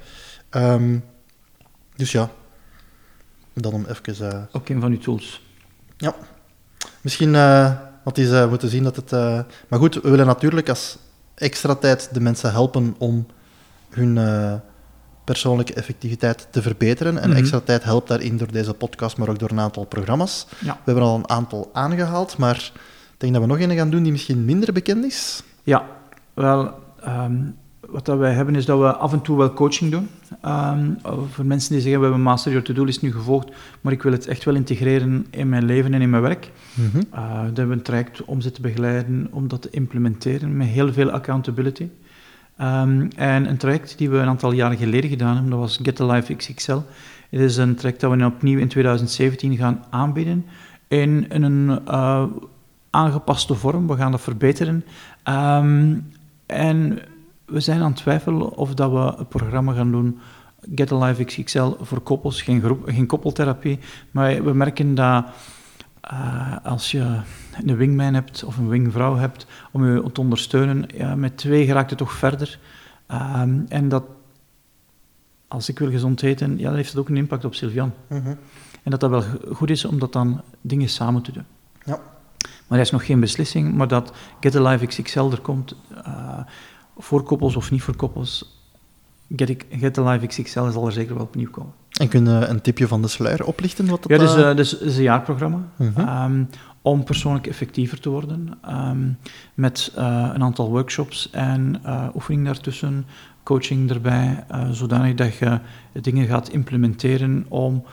S1: Um, dus ja, dan om even... Uh...
S2: Ook een van uw tools.
S1: Ja. Misschien, uh, want is, uh, moeten zien dat het... Maar goed, we willen natuurlijk als extra tijd de mensen helpen om hun persoonlijke effectiviteit te verbeteren. En
S2: Mhm.
S1: extra tijd helpt daarin door deze podcast, maar ook door een aantal programma's.
S2: Ja.
S1: We hebben al een aantal aangehaald, maar denk dat we nog een gaan doen die misschien minder bekend is.
S2: Ja, wel, um, wat dat wij hebben is dat we af en toe wel coaching doen. Um, voor mensen die zeggen, we hebben Master Your To-Do List nu gevolgd, maar ik wil het echt wel integreren in mijn leven en in mijn werk. Uh, daar hebben we een traject om ze te begeleiden, om dat te implementeren, met heel veel accountability. Um, en een traject die we een aantal jaren geleden gedaan hebben, dat was Get Alive XXL. Het is een traject dat we opnieuw in 2017 gaan aanbieden in, in een uh, aangepaste vorm. We gaan dat verbeteren. Um, en we zijn aan het twijfelen of dat we een programma gaan doen, Get Alive XXL, voor koppels. Geen, groep, geen koppeltherapie, maar we merken dat uh, als je een wingman hebt of een wingvrouw hebt om je te ondersteunen, ja, met twee geraakt het toch verder. Um, en dat, als ik wil gezond eten, ja, dan heeft het ook een impact op Sylvian.
S1: Mhm.
S2: En dat dat wel goed is om dat dan dingen samen te doen.
S1: Ja.
S2: Maar er is nog geen beslissing, maar dat Get Alive XXL er komt, uh, voor koppels of niet voor koppels, Get, Get Alive XXL zal er zeker wel opnieuw komen.
S1: En kun je een tipje van de sluier oplichten? Wat dat,
S2: Ja, dus,
S1: uh,
S2: uh, dus is een jaarprogramma
S1: Mhm.
S2: um, om persoonlijk effectiever te worden. Um, met uh, een aantal workshops en uh, oefening daartussen, coaching erbij, uh, zodanig dat je dingen gaat implementeren om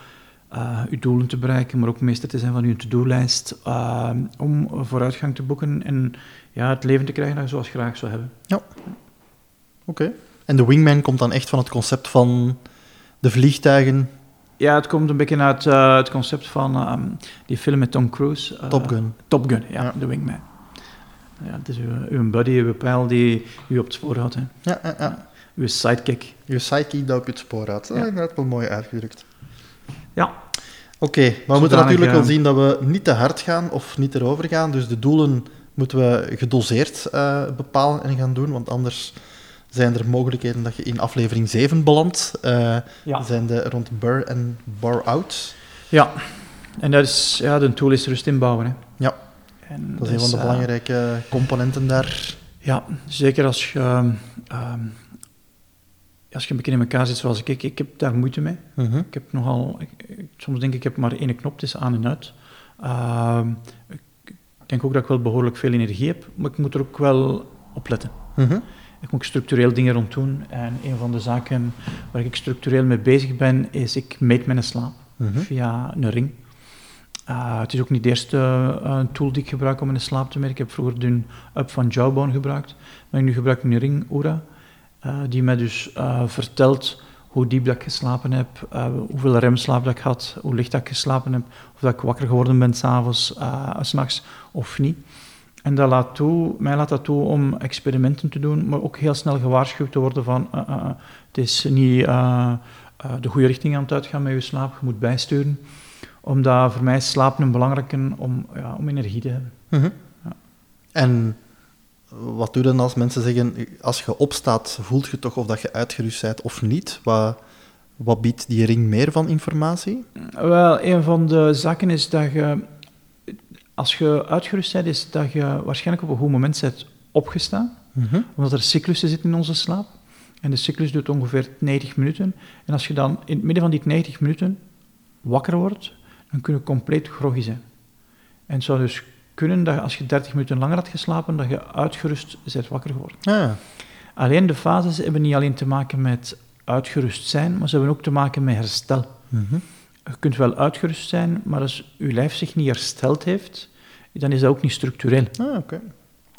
S2: uh, je doelen te bereiken, maar ook meester te zijn van je to-do-lijst, uh, om vooruitgang te boeken en ja, het leven te krijgen dat je zoals je graag zou hebben.
S1: Oké. Okay. En de wingman komt dan echt van het concept van de vliegtuigen
S2: Ja, het komt een beetje uit eh, het concept van ehm, die film met Tom Cruise. eh,
S1: Top Gun.
S2: Top Gun, ja,
S1: Ja.
S2: de Wingman. Ja, het is uw, uw buddy, uw pijl die u op het spoor houdt. Hè.
S1: Ja, ja, ja.
S2: Uw sidekick.
S1: Je sidekick dat op het spoor had. Dat
S2: Ja.
S1: is inderdaad wel mooi uitgedrukt.
S2: Ja,
S1: Oké, maar we moeten natuurlijk wel
S2: eh,
S1: zien dat we niet te hard gaan of niet erover gaan. Dus de doelen moeten we gedoseerd eh, bepalen en gaan doen, want anders zijn er mogelijkheden dat je in aflevering 7 belandt. Eh
S2: ja.
S1: zijn de rond Burr en Bar Out.
S2: ja. En dat is, ja, de tool is rust inbouwen. Hè.
S1: Ja.
S2: En
S1: Dat is een van de
S2: eh,
S1: belangrijke componenten daar.
S2: Ja, zeker als je, ehm, ehm, als je een beetje in elkaar zit zoals ik. Ik heb daar moeite mee.
S1: Mhm.
S2: Ik heb nogal, ik- soms denk ik, ik heb maar één knop, het is aan en uit. Ehm, ik denk ook dat ik wel behoorlijk veel energie heb, maar ik moet er ook wel op letten.
S1: Mhm.
S2: Ik moet structureel dingen rond doen. En een van de zaken waar ik structureel mee bezig ben, is ik meet mijn slaap
S1: Mhm.
S2: via een ring. Uh, het is ook niet de eerste uh, tool die ik gebruik om mijn slaap te meten. Ik heb vroeger de up van Jawbone gebruikt, maar nu gebruik ik een ring, Oura, uh, die mij dus uh, vertelt hoe diep dat ik geslapen heb, uh, hoeveel remslaap dat ik had, hoe licht dat ik geslapen heb, of dat ik wakker geworden ben s'avonds, uh, s'nachts of niet. En dat laat toe, mij laat dat toe om experimenten te doen, maar ook heel snel gewaarschuwd te worden van uh, het is niet de goede richting aan het uitgaan met je slaap, je moet bijsturen. Omdat voor mij is slapen een belangrijke om, ja, om energie te hebben.
S1: Mhm.
S2: Ja.
S1: En wat doe je dan als mensen zeggen, als je opstaat, voelt je toch of dat je uitgerust bent of niet? Wat, wat biedt die ring meer van informatie?
S2: Wel, een van de zaken is dat je, als je uitgerust bent, is dat je waarschijnlijk op een goed moment bent opgestaan.
S1: Mhm.
S2: Omdat er cyclussen zitten in onze slaap. En de cyclus doet ongeveer 90 minuten. En als je dan in het midden van die 90 minuten wakker wordt, dan kun je compleet groggy zijn. En het zou dus kunnen dat als je 30 minuten langer had geslapen, dat je uitgerust bent wakker geworden.
S1: Ah,
S2: Alleen de fases hebben niet alleen te maken met uitgerust zijn, maar ze hebben ook te maken met herstel.
S1: mhm.
S2: Je kunt wel uitgerust zijn, maar als je lijf zich niet hersteld heeft, dan is dat ook niet structureel.
S1: ah.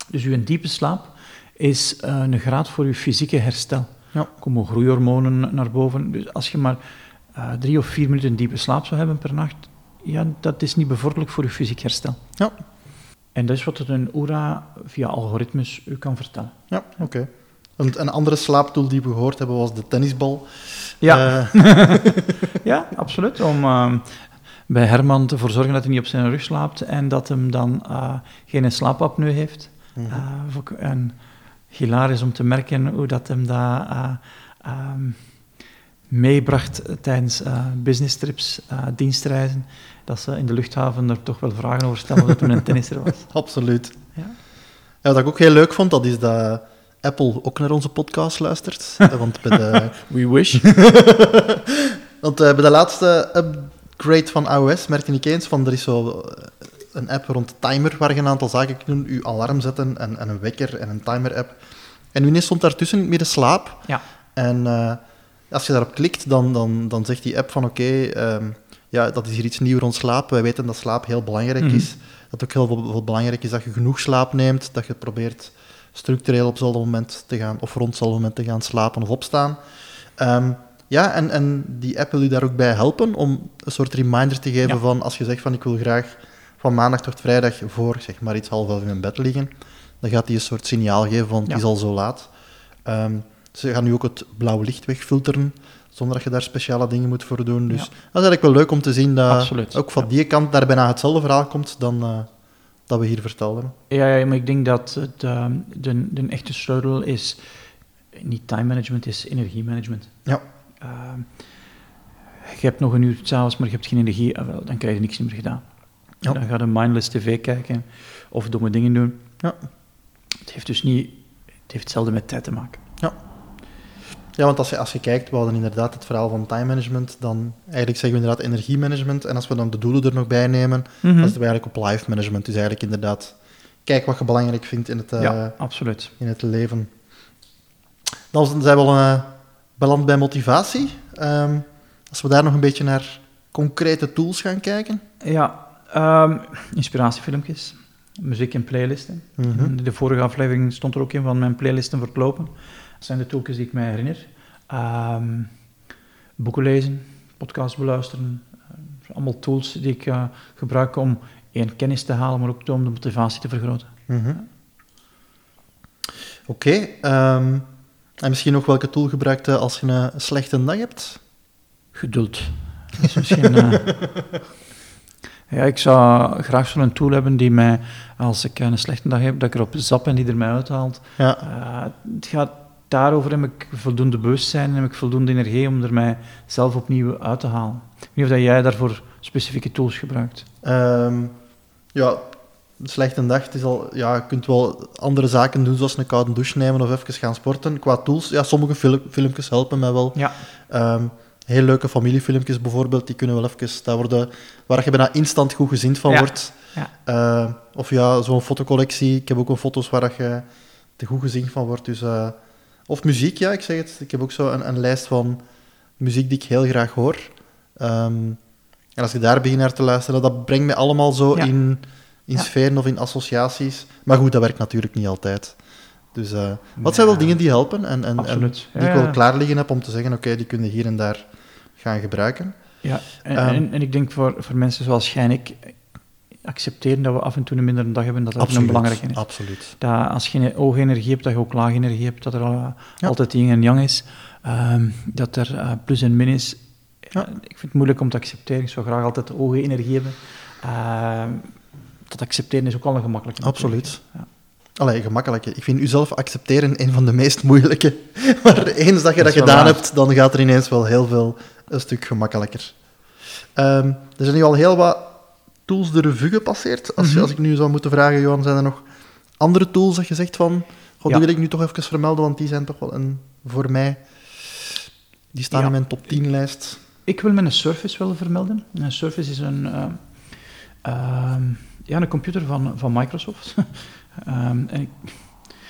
S2: Dus je diepe slaap is uh, een graad voor je fysieke herstel.
S1: Ja.
S2: Komen groeihormonen naar boven. Dus als je maar uh, drie of vier minuten diepe slaap zou hebben per nacht, ja, dat is niet bevorderlijk voor je fysiek herstel.
S1: Ja.
S2: En dat is wat een OERA via algoritmes u kan vertellen.
S1: Ja, oké. Okay. Een, een, andere slaaptool die we gehoord hebben was de tennisbal.
S2: Ja, uh. ja absoluut. Om uh, bij Herman te zorgen dat hij niet op zijn rug slaapt en dat hem dan uh, geen slaapapneu heeft. Mm -hmm. en hilarisch om te merken hoe dat hem dat um, meebracht tijdens uh, business trips, uh, dienstreizen, dat ze in de luchthaven er toch wel vragen over stelden dat toen een tennisser was.
S1: Absoluut.
S2: Ja.
S1: ja. wat ik ook heel leuk vond, dat is dat Apple ook naar onze podcast luistert. Want bij de...
S2: We wish.
S1: Want uh, bij de laatste upgrade van iOS merkte ik eens van, er is zo een app rond timer waar je een aantal zaken kunt doen, je alarm zetten en, en een wekker en een timer-app. En nu stond daartussen in het midden slaap.
S2: Ja.
S1: En uh, als je daarop klikt, dan, dan, dan zegt die app van oké, okay, um, ja, dat is hier iets nieuws rond slaap. Wij weten dat slaap heel belangrijk mm. is. Dat het ook heel veel, veel, belangrijk is dat je genoeg slaap neemt, dat je probeert structureel op hetzelfde moment te gaan, of rond hetzelfde moment te gaan slapen of opstaan. Um, ja, en, en die app wil u daar ook bij helpen om een soort reminder te geven ja. van als je zegt van ik wil graag van maandag tot vrijdag voor zeg maar iets half elf in mijn bed liggen, dan gaat hij een soort signaal geven van het ja. is al zo laat. Um, ze gaan nu ook het blauwe licht wegfilteren, zonder dat je daar speciale dingen moet voor doen. Dus ja. dat is eigenlijk wel leuk om te zien dat
S2: Absoluut.
S1: ook van die kant daar bijna hetzelfde verhaal komt dan uh, dat we hier vertelden.
S2: Ja, ja, maar ik denk dat de, de, de echte sleutel is niet time management, is energiemanagement.
S1: Ja.
S2: Uh, je hebt nog een uur s'avonds, maar je hebt geen energie, dan krijg je niks meer gedaan. Ja. Dan ga je mindless tv kijken of domme dingen doen.
S1: Ja.
S2: Het heeft dus niet... Het heeft hetzelfde met tijd te maken.
S1: Ja. Want als je, als je kijkt, we hadden inderdaad het verhaal van time management, dan eigenlijk zeggen we inderdaad energiemanagement, en als we dan de doelen er nog bij nemen, mm -hmm. dan zitten we eigenlijk op life management. Dus eigenlijk inderdaad, kijk wat je belangrijk vindt in het, uh,
S2: ja, absoluut.
S1: In het leven. Dan zijn we al uh, beland bij motivatie. Um, als we daar nog een beetje naar concrete tools gaan kijken.
S2: Ja, um, inspiratiefilmpjes, muziek en playlisten.
S1: Mhm.
S2: Mm -hmm. De vorige aflevering stond er ook in van mijn playlisten verlopen. Dat zijn de tools die ik mij herinner. Um, boeken lezen, podcasts beluisteren. Uh, allemaal tools die ik uh, gebruik om één kennis te halen, maar ook om de motivatie te vergroten.
S1: Mm -hmm. Oké, okay, um, en misschien nog welke tool gebruikt je als je een slechte dag hebt?
S2: Geduld. Dat is misschien... uh, ja, ik zou graag zo'n tool hebben die mij, als ik een slechte dag heb, dat ik erop zap en die er mij uithaalt.
S1: Ja.
S2: Uh, het gaat daarover, heb ik voldoende bewustzijn en heb ik voldoende energie om er mij zelf opnieuw uit te halen. Ik weet niet of dat jij daarvoor specifieke tools gebruikt.
S1: Um, ja, een slechte dag, het is al, ja, je kunt wel andere zaken doen, zoals een koude douche nemen of even gaan sporten. Qua tools, ja, sommige film, filmpjes helpen mij wel.
S2: Ja.
S1: Um, heel leuke familiefilmpjes bijvoorbeeld, die kunnen wel even, daar worden, waar je bijna instant goed gezind van
S2: ja.
S1: wordt.
S2: Ja.
S1: Uh, of ja, zo'n fotocollectie. Ik heb ook een foto's waar je te goed gezien van wordt. Dus, uh, of muziek, ja, ik zeg het. Ik heb ook zo een, een lijst van muziek die ik heel graag hoor. Um, en als je daar begint naar te luisteren, dat brengt me allemaal zo
S2: Ja.
S1: in, in
S2: Ja.
S1: sferen of in associaties. Maar goed, dat werkt natuurlijk niet altijd. Dus uh, wat zijn wel dingen die helpen en, en, die ik wel klaar liggen heb om te zeggen, oké, die kun je hier en daar gaan gebruiken.
S2: Ja, en,
S1: Ehm.
S2: en, en ik denk voor, voor mensen zoals jij en ik, accepteren dat we af en toe een mindere dag hebben, dat dat een belangrijke is.
S1: Absoluut.
S2: Dat als je hoge energie hebt, dat je ook lage energie hebt, dat er al,
S1: Ja.
S2: altijd yin en yang is, Ehm, dat er eh, plus en min is.
S1: Ja.
S2: Eh, ik vind het moeilijk om te accepteren, ik zou graag altijd hoge energie hebben. Ehm, dat accepteren is ook al een gemakkelijke.
S1: Absoluut.
S2: Ja.
S1: Allee, gemakkelijk. Ik vind uzelf accepteren een van de meest moeilijke. Maar eens dat je dat, gedaan
S2: waar.
S1: hebt, dan gaat er ineens wel heel veel een stuk gemakkelijker. Ehm, er zijn nu al heel wat tools de revue gepasseerd. Als, je-
S2: Mhm.
S1: als ik nu zou moeten vragen, Johan, zijn er nog andere tools dat je zegt van... God,
S2: Ja.
S1: die wil ik nu toch even vermelden, want die zijn toch wel een, voor mij... Die staan
S2: Ja.
S1: in mijn top 10 lijst.
S2: Ik wil mijn Surface wel vermelden. Een Surface is een, eh, ehm, ja, een computer van, van Microsoft. Ehm, en ik,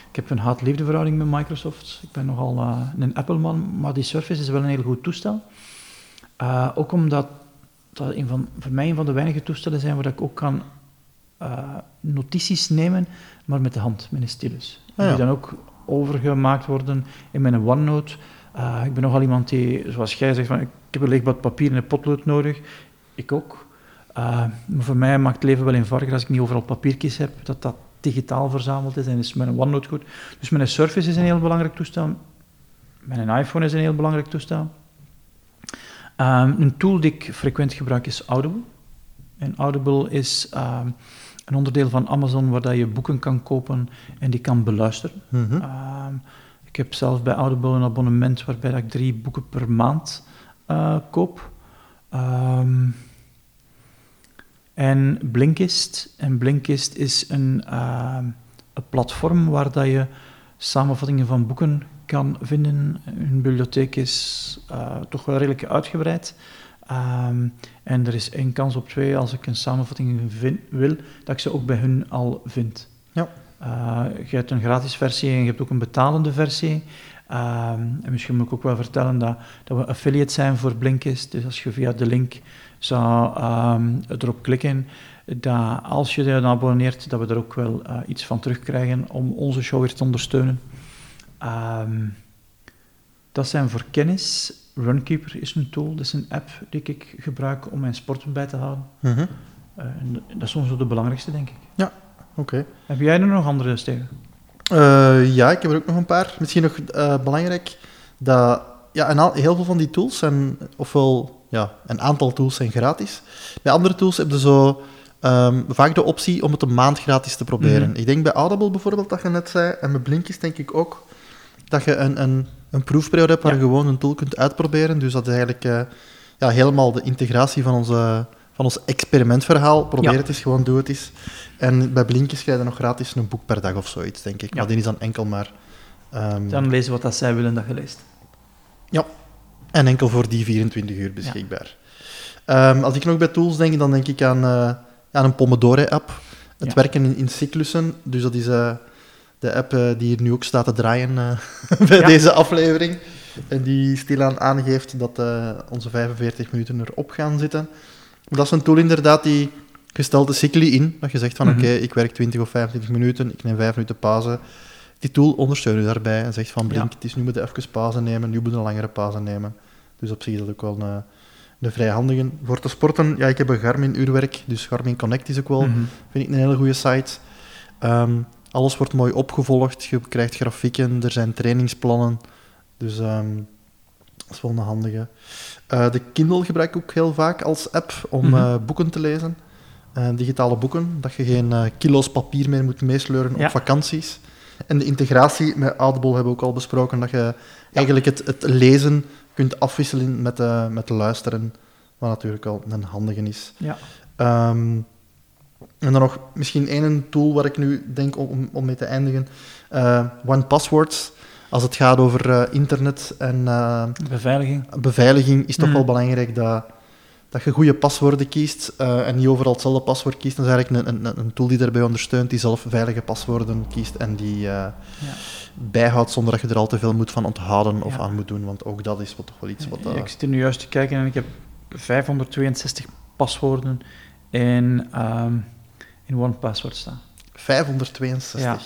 S2: ik heb een haat-liefde verhouding met Microsoft. Ik ben nogal eh, een Apple-man, maar die Surface is wel een heel goed toestel. Eh, ook omdat dat een van, voor mij een van de weinige toestellen zijn waar ik ook kan eh, notities nemen, maar met de hand, met een stylus.
S1: Ah, ja.
S2: Die dan ook overgemaakt worden in mijn OneNote. Eh, ik ben nogal iemand die, zoals jij zegt, van, ik heb een leeg papier en een potlood nodig. Ik ook. Eh, maar voor mij maakt het leven wel eenvoudiger als ik niet overal papiertjes heb, dat dat digitaal verzameld is en is mijn OneNote goed. Dus mijn Surface is een heel belangrijk toestel. Mijn iPhone is een heel belangrijk toestel. Ehm, een tool die ik frequent gebruik is Audible. En Audible is ehm, een onderdeel van Amazon waar dat je boeken kan kopen en die kan beluisteren.
S1: Mhm.
S2: Ehm, ik heb zelf bij Audible een abonnement waarbij dat ik drie boeken per maand eh, koop. En Blinkist. En Blinkist is een, een platform waar dat je samenvattingen van boeken kan vinden. Hun bibliotheek is eh, toch wel redelijk uitgebreid. Ehm, en er is één kans op twee als ik een samenvatting vind, wil, dat ik ze ook bij hun al vind.
S1: Ja.
S2: Eh, je hebt een gratis versie en je hebt ook een betalende versie. Ehm, en misschien moet ik ook wel vertellen dat, dat we affiliate zijn voor Blinkist. Dus als je via de link zou ehm, erop klikken, dat als je je dan abonneert, dat we er ook wel eh, iets van terugkrijgen om onze show weer te ondersteunen. Ehm, dat zijn voor kennis. Runkeeper is een tool, dat is een app die ik gebruik om mijn sport bij te houden.
S1: Mhm.
S2: Eh, en dat is soms de belangrijkste, denk ik.
S1: Oké.
S2: Heb jij er nog andere, Steven?
S1: Eh, ja, ik heb er ook nog een paar. Misschien nog belangrijk dat ja, heel veel van die tools zijn, ofwel ja, een aantal tools zijn gratis. Bij andere tools heb je zo ehm, vaak de optie om het een maand gratis te proberen.
S2: Mhm.
S1: Ik denk bij Audible bijvoorbeeld, dat je net zei, en bij Blinkist denk ik ook, dat je een, een, een proefperiode hebt waar
S2: Ja.
S1: je gewoon een tool kunt uitproberen. Dus dat is eigenlijk eh, ja, helemaal de integratie van, onze, van ons experimentverhaal. Probeer
S2: Ja.
S1: het eens, gewoon doe het eens. En bij Blinkist krijg je nog gratis een boek per dag of zoiets, denk ik.
S2: Ja.
S1: Maar die is dan enkel maar... ehm,
S2: Dan lezen wat dat zij willen dat je leest.
S1: en enkel voor die 24 uur beschikbaar. Ehm, als ik nog bij tools denk, dan denk ik aan, eh, aan een Pomodoro-app. Het
S2: Ja.
S1: werken in, in cyclussen. Dus dat is eh, de app eh, die hier nu ook staat te draaien eh, bij
S2: Ja.
S1: deze aflevering. En die stilaan aangeeft dat onze 45 minuten erop gaan zitten. Dat is een tool inderdaad die gesteld is cycli in. Dat je zegt van
S2: Mhm.
S1: oké, ik werk 20 of 25 minuten, ik neem 5 minuten pauze. Die tool ondersteunt je daarbij en zegt van blink,
S2: Ja.
S1: het is nu moet je even pauze nemen, nu moet je een langere pauze nemen. Dus op zich is dat ook wel een, de vrijhandigen. Voor te sporten, ja, ik heb een Garmin-uurwerk, dus Garmin Connect is ook wel,
S2: Mhm.
S1: vind ik, een hele goede site. Ehm, alles wordt mooi opgevolgd, je krijgt grafieken, er zijn trainingsplannen. Dus ehm, dat is wel een handige. Eh, de Kindle gebruik ik ook heel vaak als app om
S2: Mhm.
S1: eh, boeken te lezen. Eh, digitale boeken, dat je geen kilo's papier meer moet meesleuren
S2: Ja.
S1: op vakanties. En de integratie met Audible hebben we ook al besproken, dat je eigenlijk het, het lezen kunt afwisselen met, eh met luisteren, wat natuurlijk al een handige is.
S2: Ja.
S1: Ehm, en dan nog misschien één tool waar ik nu denk om, om- mee te eindigen. Eh One Passwords. Als het gaat over eh, internet en
S2: Beveiliging.
S1: beveiliging, is toch
S2: Mm.
S1: wel belangrijk dat, dat je goede paswoorden kiest eh, en niet overal hetzelfde paswoord kiest. Dan is eigenlijk een, een, een tool die daarbij ondersteunt, die zelf veilige paswoorden kiest en die eh,
S2: Ja.
S1: bijhoudt zonder dat je er al te veel moet van onthouden of
S2: Ja.
S1: aan moet doen. Want ook dat is wat toch wel iets wat... eh,
S2: Ik zit er nu juist te kijken en ik heb 562 paswoorden in, ehm in OnePassword staan.
S1: 562.
S2: Ja.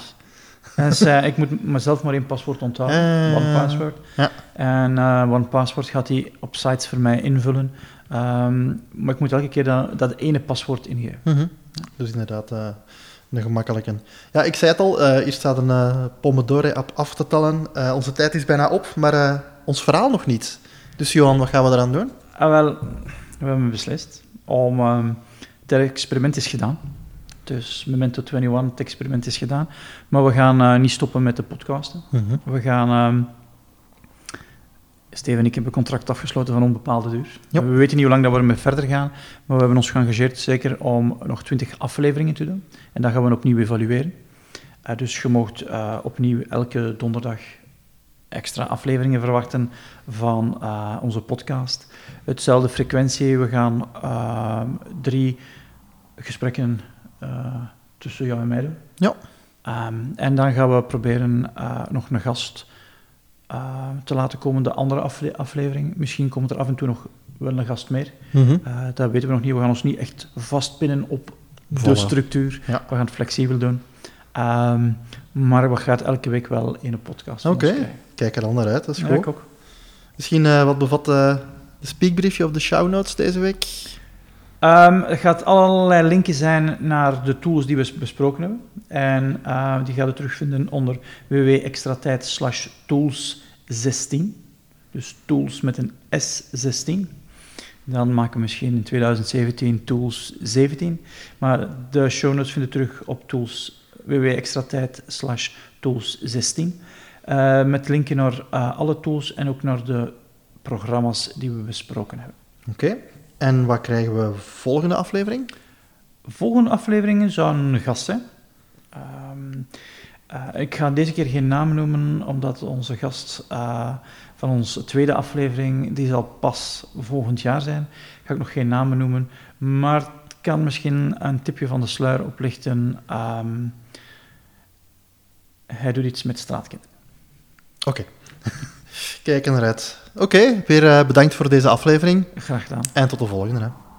S2: Ze- ik moet mezelf maar één paswoord onthouden, OnePassword.
S1: ja.
S2: En OnePassword gaat die op sites voor mij invullen. Ehm, maar ik moet elke keer dat, dat ene paswoord ingeven.
S1: Mhm. Dus inderdaad, eh, een gemakkelijke. Ja, ik zei het al, eh, hier staat een eh Pomodoro-app af te tellen. Onze tijd is bijna op, maar ons verhaal nog niet. Dus Johan, wat gaan we eraan doen?
S2: Ah, wel, we hebben beslist om... ehm, het experiment is gedaan. Dus Memento 21, het experiment is gedaan. Maar we gaan niet stoppen met de podcasten. We gaan... ehm Steven en ik hebben een contract afgesloten van onbepaalde duur.
S1: Ja.
S2: We weten niet hoe lang dat we ermee verder gaan, maar we hebben ons geëngageerd zeker om nog 20 afleveringen te doen. En dan gaan we opnieuw evalueren. Eh, dus je mocht eh, opnieuw elke donderdag extra afleveringen verwachten van eh, onze podcast. Hetzelfde frequentie, we gaan drie gesprekken tussen jou en mij doen.
S1: Ja.
S2: Ehm, en dan gaan we proberen nog een gast te laten komen, de andere afle- aflevering. Misschien komt er af en toe nog wel een gast meer.
S1: Mhm.
S2: Eh, dat weten we nog niet. We gaan ons niet echt vastpinnen op de structuur.
S1: Ja.
S2: We gaan het flexibel doen. Ehm, maar we gaan elke week wel in een podcast
S1: Oké. Kijk er dan naar uit, dat is
S2: Ja,
S1: goed.
S2: ik ook.
S1: Misschien eh, wat bevat eh, de speakbriefje of de show notes deze week?
S2: Ehm, er gaat allerlei linken zijn naar de tools die we besproken hebben. En die gaat u terugvinden onder www.extratijd slash tools 16. Dus tools met een S16. Dan maken we misschien in 2017 tools 17. Maar de show notes vind je terug op tools www.extratijd slash tools 16. Eh, met linken naar eh, alle tools en ook naar de programma's die we besproken hebben.
S1: Oké. En wat krijgen we volgende aflevering?
S2: Volgende afleveringen zou een gast zijn. Eh, ik ga deze keer geen naam noemen, omdat onze gast eh, van onze tweede aflevering, die zal pas volgend jaar zijn. Ga ik nog geen namen noemen, maar het kan misschien een tipje van de sluier oplichten. Ehm, hij doet iets met straatkinderen.
S1: Oké. Kijk naar uit. Oké, weer eh, bedankt voor deze aflevering
S2: Graag gedaan.
S1: en tot de volgende. Hè.